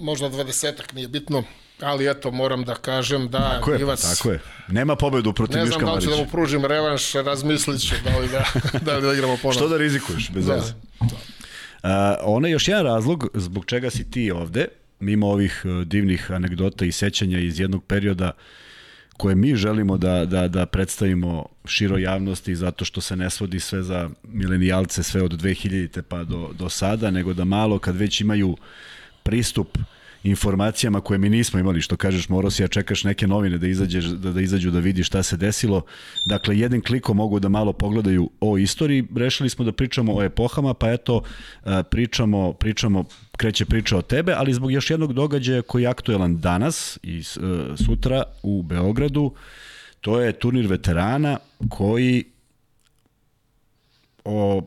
možda dvadesetak, nije bitno, ali eto, moram da kažem da tako je, Divac... Tako je, nema pobedu protiv Miška Marića. Ne znam da li ću da mu pružim revanš, razmislit ću da li da, (laughs) da, li da igramo ponovno. Što da rizikuješ, bez da. veze. Ona je još jedan razlog zbog čega si ti ovde, mimo ovih uh, divnih anegdota i sećanja iz jednog perioda koje mi želimo da, da, da predstavimo široj javnosti zato što se ne svodi sve za milenijalce sve od 2000. pa do, do sada, nego da malo kad već imaju pristup uh, informacijama koje mi nismo imali, što kažeš morao si ja čekaš neke novine da, izađeš, da, da izađu da vidi šta se desilo. Dakle, jednim klikom mogu da malo pogledaju o istoriji. Rešili smo da pričamo o epohama, pa eto, pričamo, pričamo kreće priča o tebe, ali zbog još jednog događaja koji je aktuelan danas i sutra u Beogradu, to je turnir veterana koji o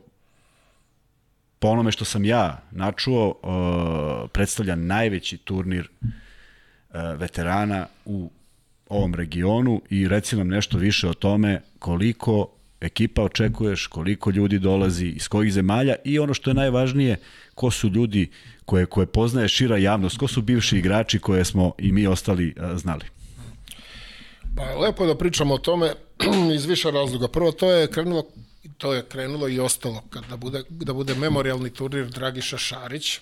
po onome što sam ja načuo, uh, predstavlja najveći turnir uh, veterana u ovom regionu i reci nam nešto više o tome koliko ekipa očekuješ, koliko ljudi dolazi, iz kojih zemalja i ono što je najvažnije, ko su ljudi koje, koje poznaje šira javnost, ko su bivši igrači koje smo i mi ostali uh, znali. Pa lepo je da pričamo o tome (clears throat) iz više razloga. Prvo, to je krenulo to je krenulo i ostalo kad da bude, da bude memorialni turnir Dragiša Šarić.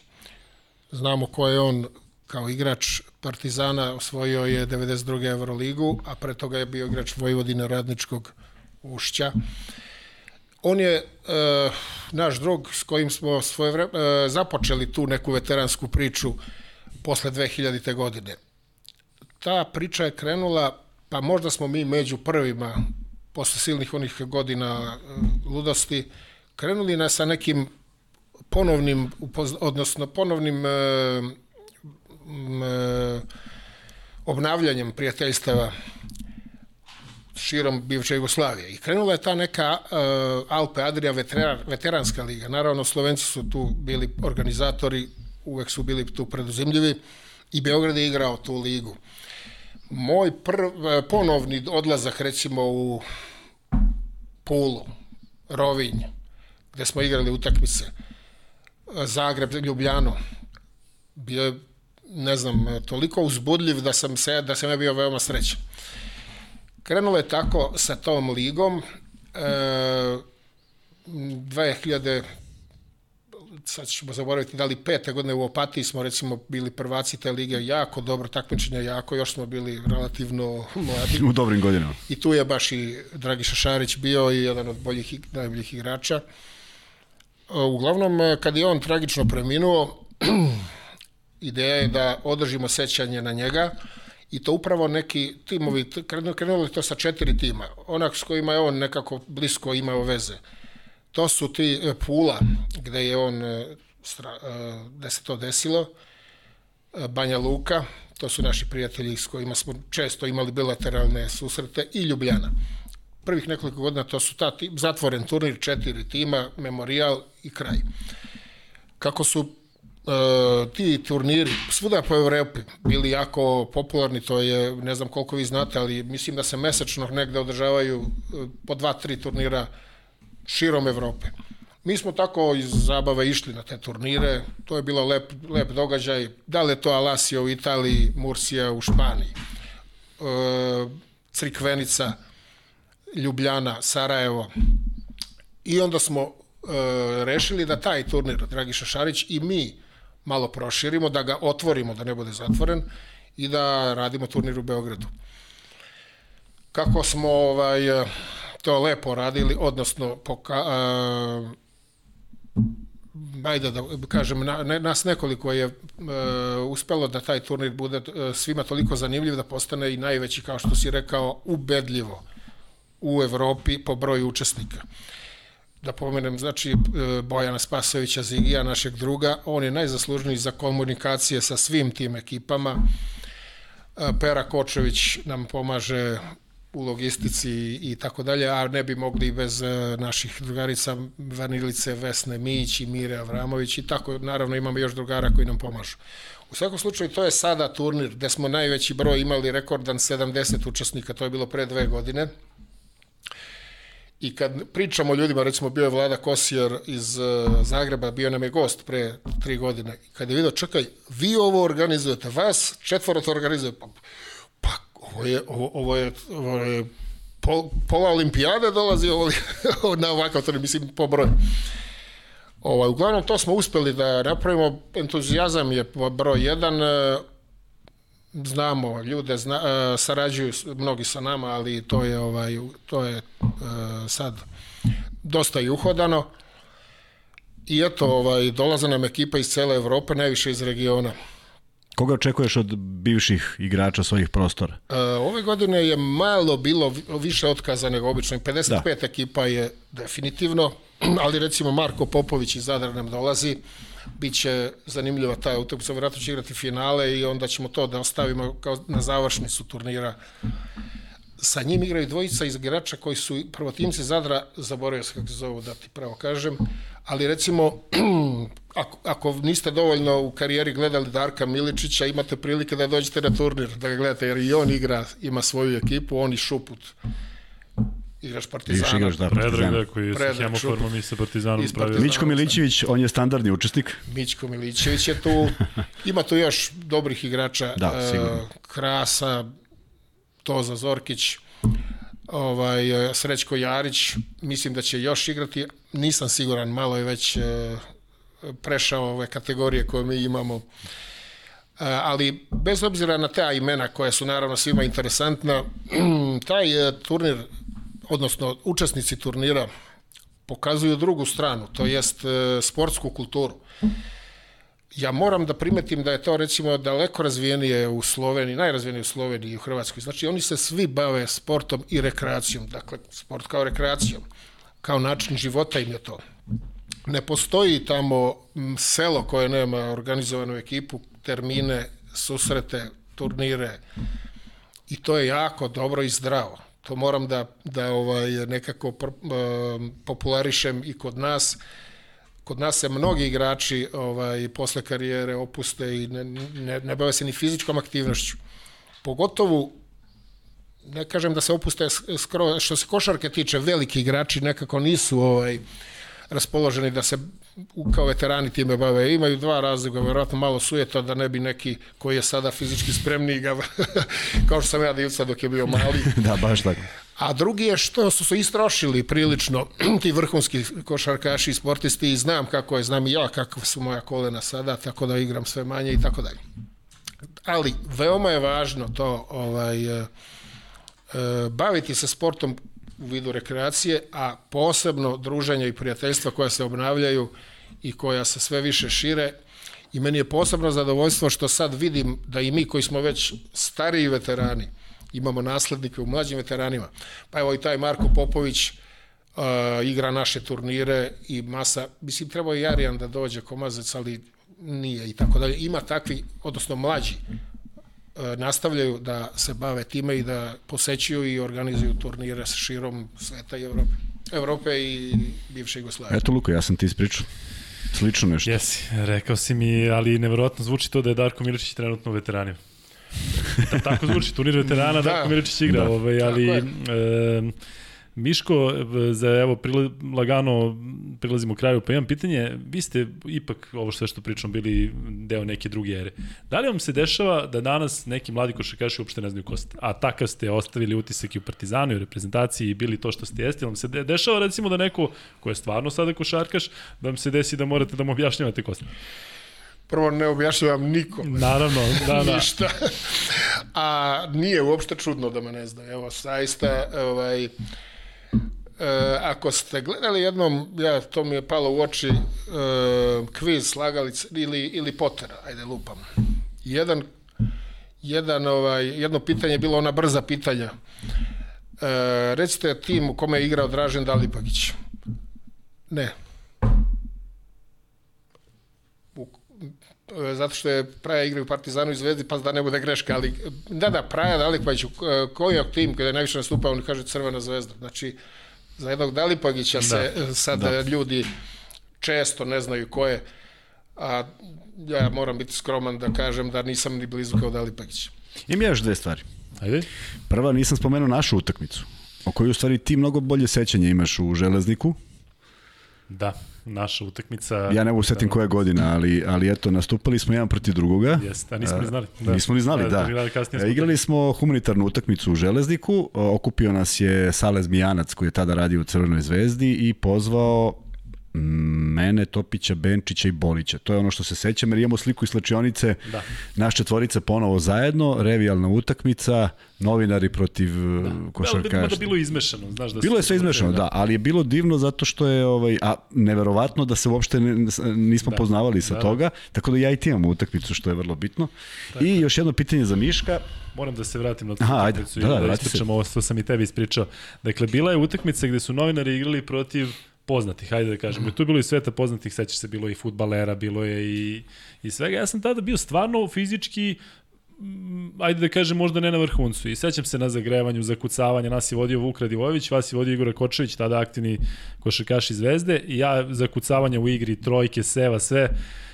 Znamo ko je on kao igrač Partizana osvojio je 92. Euroligu, a pre toga je bio igrač Vojvodine Radničkog ušća. On je e, naš drug s kojim smo svoje vreme, e, započeli tu neku veteransku priču posle 2000. godine. Ta priča je krenula, pa možda smo mi među prvima posle silnih onih godina e, ludosti, krenuli na sa nekim ponovnim, odnosno ponovnim e, e, obnavljanjem prijateljstava širom bivše Jugoslavije. I krenula je ta neka uh, Alpe Adria veteran, veteranska liga. Naravno, Slovenci su tu bili organizatori, uvek su bili tu preduzimljivi i Beograd je igrao tu ligu. Moj prv, ponovni odlazak recimo u Pulu, Rovinj, gde smo igrali utakmice, Zagreb, Ljubljano, bio je, ne znam, toliko uzbudljiv da sam se, da sam ja bio veoma srećan. Krenulo je tako sa tom ligom, e, 2000 sad ćemo zaboraviti da li pete godine u Opatiji smo recimo bili prvaci te lige jako dobro takmičenje jako još smo bili relativno mladi. U dobrim godinama. I tu je baš i Dragiša Šarić bio i jedan od boljih najboljih igrača. Uglavnom kad je on tragično preminuo (clears throat) ideja je da održimo sećanje na njega i to upravo neki timovi, krenuli to sa četiri tima, onak s kojima je on nekako blisko imao veze. To su ti e, Pula, gde je on, e, e, gde se to desilo, Banja Luka, to su naši prijatelji s kojima smo često imali bilateralne susrete, i Ljubljana. Prvih nekoliko godina to su ta tim, zatvoren turnir, četiri tima, memorial i kraj. Kako su uh, ti turniri svuda po Evropi bili jako popularni, to je, ne znam koliko vi znate, ali mislim da se mesečno negde održavaju po dva, tri turnira širom Evrope. Mi smo tako iz zabave išli na te turnire, to je bilo lep, lep događaj, da li je to Alasio u Italiji, Mursija u Španiji, uh, Crikvenica, Ljubljana, Sarajevo. I onda smo uh, rešili da taj turnir, Dragiša Šarić i mi malo proširimo, da ga otvorimo, da ne bude zatvoren i da radimo turnir u Beogradu. Kako smo ovaj, to lepo radili, odnosno poka, uh, ajde da kažem, na, ne, nas nekoliko je uh, uspelo da taj turnir bude uh, svima toliko zanimljiv da postane i najveći, kao što si rekao, ubedljivo u Evropi po broju učesnika. Da pomenem, znači e, Bojana Spasovića Zigija, našeg druga, on je najzaslužniji za komunikacije sa svim tim ekipama. E, Pera Kočević nam pomaže u logistici i tako dalje, a ne bi mogli bez e, naših drugarica Vanilice Vesne Mić i Mire Avramović i tako, naravno imamo još drugara koji nam pomažu. U svakom slučaju to je sada turnir gde smo najveći broj imali rekordan 70 učesnika, to je bilo pre dve godine. I kad pričamo o ljudima, recimo bio je Vlada Kosijer iz uh, Zagreba, bio nam je gost pre tri godine. Kad je vidio, čekaj, vi ovo organizujete, vas četvoro to organizuje. Pa ovo je, ovo, ovo je, ovo je pol, pola olimpijade dolazi ovo, (laughs) na ovakav, to mislim, po broju. Ovaj, uglavnom, to smo uspeli da napravimo, entuzijazam je broj jedan, znamo ljude, zna, uh, sarađuju mnogi sa nama, ali to je ovaj to je uh, sad dosta i uhodano. I eto, ovaj, dolaze nam ekipa iz cele Evrope, najviše iz regiona. Koga očekuješ od bivših igrača svojih prostora? E, ove godine je malo bilo više otkaza nego obično. 55 da. ekipa je definitivno, (clears throat) ali recimo Marko Popović iz Zadra nam dolazi. Biće zanimljiva ta utakmica, vjerojatno će igrati finale i onda ćemo to da ostavimo kao na završnicu turnira. Sa njim igraju dvojica iz igrača koji su prvotimci Zadra, zaboravio se kako se zovu da ti pravo kažem, ali recimo (clears throat) ako, ako niste dovoljno u karijeri gledali Darka Miličića, imate prilike da dođete na turnir, da ga gledate, jer i on igra, ima svoju ekipu, on i Šuput igraš Partizana. Igraš, da, Partizana. Predrag, da, koji je sa hemoformom i sa Partizanom pravio. Mićko Milićević, on je standardni učesnik. Mićko Milićević je tu, (laughs) ima tu još dobrih igrača. Da, e, sigurno. Uh, Krasa, Toza Zorkić, ovaj, e, Srećko Jarić, mislim da će još igrati, nisam siguran, malo je već uh, prešao ove kategorije koje mi imamo. Uh, ali bez obzira na ta imena koja su naravno svima interesantna, (clears throat) taj turnir odnosno učesnici turnira pokazuju drugu stranu, to jest e, sportsku kulturu. Ja moram da primetim da je to recimo daleko razvijenije u Sloveniji, najrazvijenije u Sloveniji i u Hrvatskoj. Znači oni se svi bave sportom i rekreacijom, dakle sport kao rekreacijom, kao način života im je to. Ne postoji tamo selo koje nema organizovanu ekipu, termine, susrete, turnire i to je jako dobro i zdravo. To moram da, da ovaj, nekako popularišem i kod nas kod nas se mnogi igrači ovaj, posle karijere opuste i ne, ne, ne bave se ni fizičkom aktivnošću. Pogotovo, ne kažem da se opuste skoro, što se košarke tiče, veliki igrači nekako nisu ovaj, raspoloženi da se kao veterani time bave. Imaju dva razloga, verovatno malo sujeta da ne bi neki koji je sada fizički spremniji ga, (laughs) kao što sam ja divca dok je bio mali. (laughs) da, baš tako. A drugi je što su se istrošili prilično (clears throat) ti vrhunski košarkaši i sportisti i znam kako je, znam i ja kako su moja kolena sada, tako da igram sve manje i tako dalje. Ali veoma je važno to ovaj, e, e, baviti se sportom u vidu rekreacije, a posebno druženja i prijateljstva koja se obnavljaju i koja se sve više šire. I meni je posebno zadovoljstvo što sad vidim da i mi koji smo već stariji veterani, imamo naslednike u mlađim veteranima. Pa evo i taj Marko Popović uh, igra naše turnire i masa, mislim trebao i Arijan da dođe komazac, ali nije i tako dalje. Ima takvi, odnosno mlađi, uh, nastavljaju da se bave time i da posećuju i organizuju turnire sa širom sveta i Evrope. Evrope i bivše Jugoslavije. Eto Luka, ja sam ti ispričao. Slično nešto. Jesi, rekao si mi, ali neverovatno zvuči to da je Darko Miličić trenutno u veteranima. Da, tako zvuči, turnir veterana, da, Darko Miličić igra, da, ovaj, ali... E, Miško, za evo prila, lagano prilazimo kraju, pa imam pitanje, vi ste ipak ovo sve što pričam bili deo neke druge ere. Da li vam se dešava da danas neki mladi košarkaši uopšte ne znaju ko ste? A takav ste ostavili utisak i u Partizanu i u reprezentaciji i bili to što ste jesti, vam se dešava recimo da neko ko je stvarno sada košarkaš, da vam se desi da morate da mu objašnjavate ko ste? Prvo ne objašnjavam nikom. Naravno, da, da. Ništa. A nije uopšte čudno da me ne zna. Evo, saista, ovaj, e, ako ste gledali jednom, ja, to mi je palo u oči, e, kviz slagalic ili, ili Pottera, ajde lupam. Jedan, jedan, ovaj, jedno pitanje je bilo ona brza pitanja. E, recite tim u kome je igrao Dražen Dalipagić. Ne. Zato što je Praja igra u Partizanu i Zvezdi, pa da ne bude greška, ali da, da, Praja Daliković, koji je tim kada je najviše nastupao, on kaže Crvena zvezda. Znači, za jednog Dalipagića se da, sad da. ljudi često ne znaju ko je, a ja moram biti skroman da kažem da nisam ni blizu kao Dalipagić. Imam ja još dve stvari. Ajde. Prva, nisam spomenuo našu utakmicu, o kojoj u stvari ti mnogo bolje sećanje imaš u Železniku. Da naša utakmica. Ja ne mogu setim koja godina, ali, ali eto, nastupali smo jedan protiv drugoga. Jeste, a nismo ni znali. Da. Nismo ni znali, da. da. da smo Igrali smo humanitarnu utakmicu u Železniku, okupio nas je Salez Mijanac koji je tada radio u Crvenoj zvezdi i pozvao mene, Topića, Benčića i Bolića. To je ono što se sećam, jer imamo sliku iz slačionice, da. naš četvorica ponovo zajedno, revijalna utakmica, novinari protiv da. košarkaša. Da, bilo izmešano, znaš da Bilo je sve izmešano, da. da, ali je bilo divno zato što je ovaj a neverovatno da se uopšte ne, nismo da. poznavali sa da, da. toga, tako da ja i ti imam utakmicu što je vrlo bitno. Tako. I još jedno pitanje za Miška. Moram da se vratim na tu Aha, utakmicu ajde, da, da, da ispričam ovo što sam i tebi ispričao. Dakle, bila je utakmica gde su novinari igrali protiv poznatih, hajde da kažemo. I tu je bilo i sveta poznatih, sećaš se, bilo i futbalera, bilo je i, i svega. Ja sam tada bio stvarno fizički mm, ajde da kažem, možda ne na vrhuncu. I sećam se na zagrevanju, zakucavanje, nas je vodio Vuk Radivojević, vas je vodio Igor Kočević, tada aktivni košarkaš iz Zvezde, i ja zakucavanje u igri, trojke, seva, sve.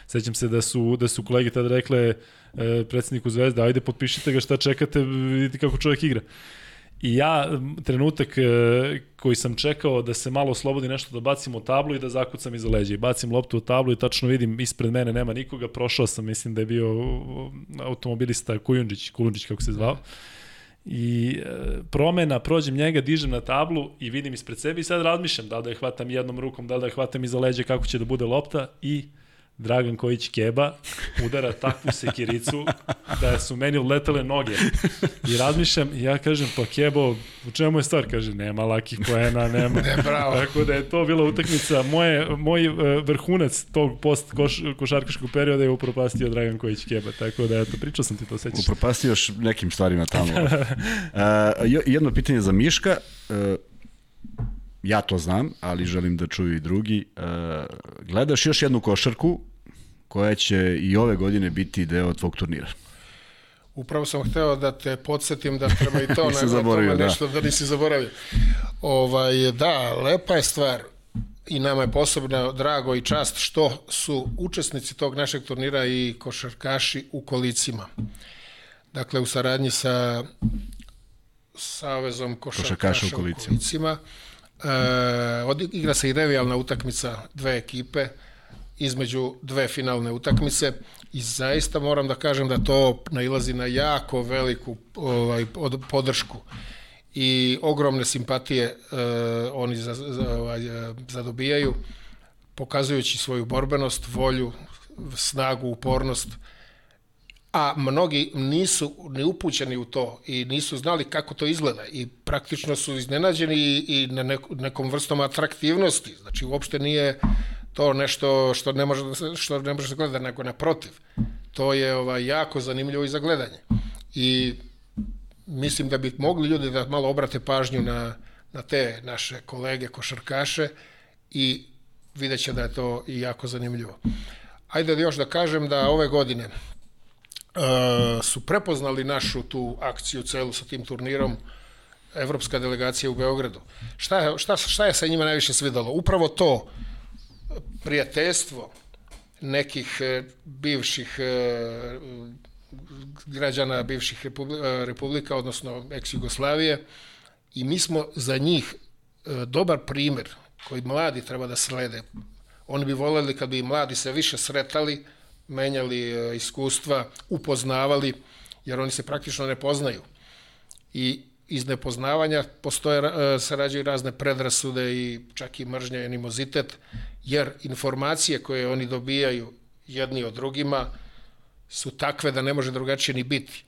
Sećam se da su, da su kolege tada rekle e, predsedniku Zvezde, ajde potpišite ga šta čekate, vidite kako čovjek igra. I ja, trenutak e, koji sam čekao da se malo oslobodi nešto da bacim u tablu i da zakucam iza leđa. I bacim loptu u tablu i tačno vidim ispred mene nema nikoga. Prošao sam, mislim da je bio automobilista Kujundžić, Kulundžić kako se zvao. I e, promena, prođem njega, dižem na tablu i vidim ispred sebe i sad razmišljam da li da je hvatam jednom rukom, da li da je hvatam iza leđa, kako će da bude lopta i Dragan Kojić Keba udara takvu sekiricu da su meni uletele noge. I razmišljam, i ja kažem, pa Kebo, u čemu je stvar? Kaže, nema lakih poena, nema. Ne, bravo. Tako da je to bila utakmica. Moje, moj uh, vrhunac tog post koš, košarkaškog perioda je upropastio Dragan Kojić Keba. Tako da, eto, pričao sam ti to, sećaš. Upropastio još nekim stvarima tamo. (laughs) uh, jedno pitanje za Miška. Uh, ja to znam, ali želim da čuju i drugi. Gledaš još jednu košarku koja će i ove godine biti deo tvog turnira. Upravo sam hteo da te podsjetim da treba i to (laughs) zaboravio, da. nešto da nisi zaboravio. Ovaj, da, lepa je stvar i nama je posebno drago i čast što su učesnici tog našeg turnira i košarkaši u kolicima. Dakle, u saradnji sa Savezom košarkaša, košarkaša u kolicima. U kolicima. E, igra se i revijalna utakmica dve ekipe, između dve finalne utakmice i zaista moram da kažem da to nailazi na jako veliku ovaj, podršku i ogromne simpatije uh, oni za, za, ovaj, zadobijaju pokazujući svoju borbenost, volju, snagu, upornost a mnogi nisu ni upućeni u to i nisu znali kako to izgleda i praktično su iznenađeni i, i na nekom vrstom atraktivnosti. Znači, uopšte nije to nešto što ne može da se, što ne može da se gleda, nego naprotiv. To je ovaj, jako zanimljivo i za gledanje. I mislim da bi mogli ljudi da malo obrate pažnju na, na te naše kolege košarkaše i vidjet će da je to i jako zanimljivo. Ajde da još da kažem da ove godine uh, su prepoznali našu tu akciju celu sa tim turnirom evropska delegacija u Beogradu. Šta šta, šta je sa njima najviše svidalo? Upravo to prijateljstvo nekih e, bivših e, građana bivših republika, republika odnosno ex-Jugoslavije, i mi smo za njih e, dobar primer koji mladi treba da slede. Oni bi voljeli kad bi mladi se više sretali, menjali iskustva, upoznavali, jer oni se praktično ne poznaju. I iz nepoznavanja postoje, sarađuju razne predrasude i čak i mržnja i animozitet jer informacije koje oni dobijaju jedni od drugima su takve da ne može drugačije ni biti.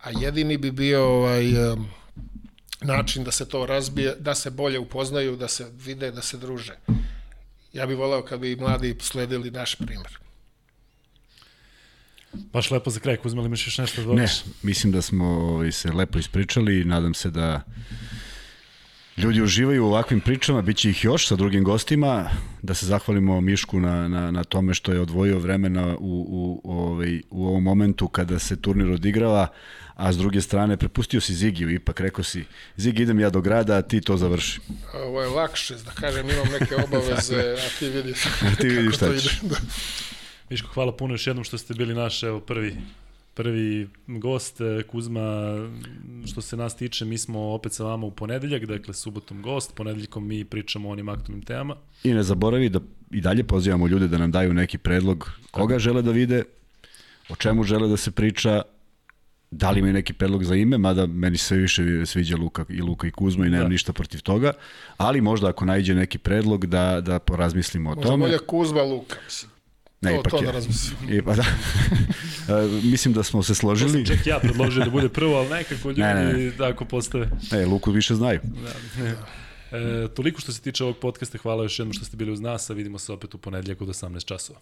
A jedini bi bio ovaj, način da se to razbije, da se bolje upoznaju, da se vide, da se druže. Ja bih voleo kad bi mladi sledili naš primer. Baš lepo za kraj, Kuzma, imaš još nešto da Ne, mislim da smo ovaj, se lepo ispričali i nadam se da Ljudi uživaju u ovakvim pričama, bit će ih još sa drugim gostima, da se zahvalimo Mišku na, na, na tome što je odvojio vremena u, u, u, ovaj, u ovom momentu kada se turnir odigrava, a s druge strane prepustio si Zigiju, ipak rekao si, Zigi idem ja do grada, a ti to završi. Ovo je lakše, da kažem imam neke (laughs) obaveze, a ti vidiš, a ti (laughs) vidiš šta ćeš. Da. Miško, hvala puno još jednom što ste bili naš, evo, prvi prvi gost, e, Kuzma, što se nas tiče, mi smo opet sa vama u ponedeljak, dakle subotom gost, ponedeljkom mi pričamo o onim aktualnim temama. I ne zaboravi da i dalje pozivamo ljude da nam daju neki predlog koga žele da vide, o čemu žele da se priča, da li imaju neki predlog za ime, mada meni sve više sviđa Luka i Luka i Kuzma i nemam da. ništa protiv toga, ali možda ako najde neki predlog da, da porazmislimo o možda tome. Možda bolje Kuzma Luka, mislim. Ne, to, ipak to je. (laughs) da razmislim. I, pa da. Mislim da smo se složili. To sam čak ja predložio da bude prvo, ali nekako ljudi ne, ne. tako postave. E, Luku više znaju. Da, ne. E, toliko što se tiče ovog podcasta, hvala još jednom što ste bili uz nas, a vidimo se opet u ponedljak od 18 časova.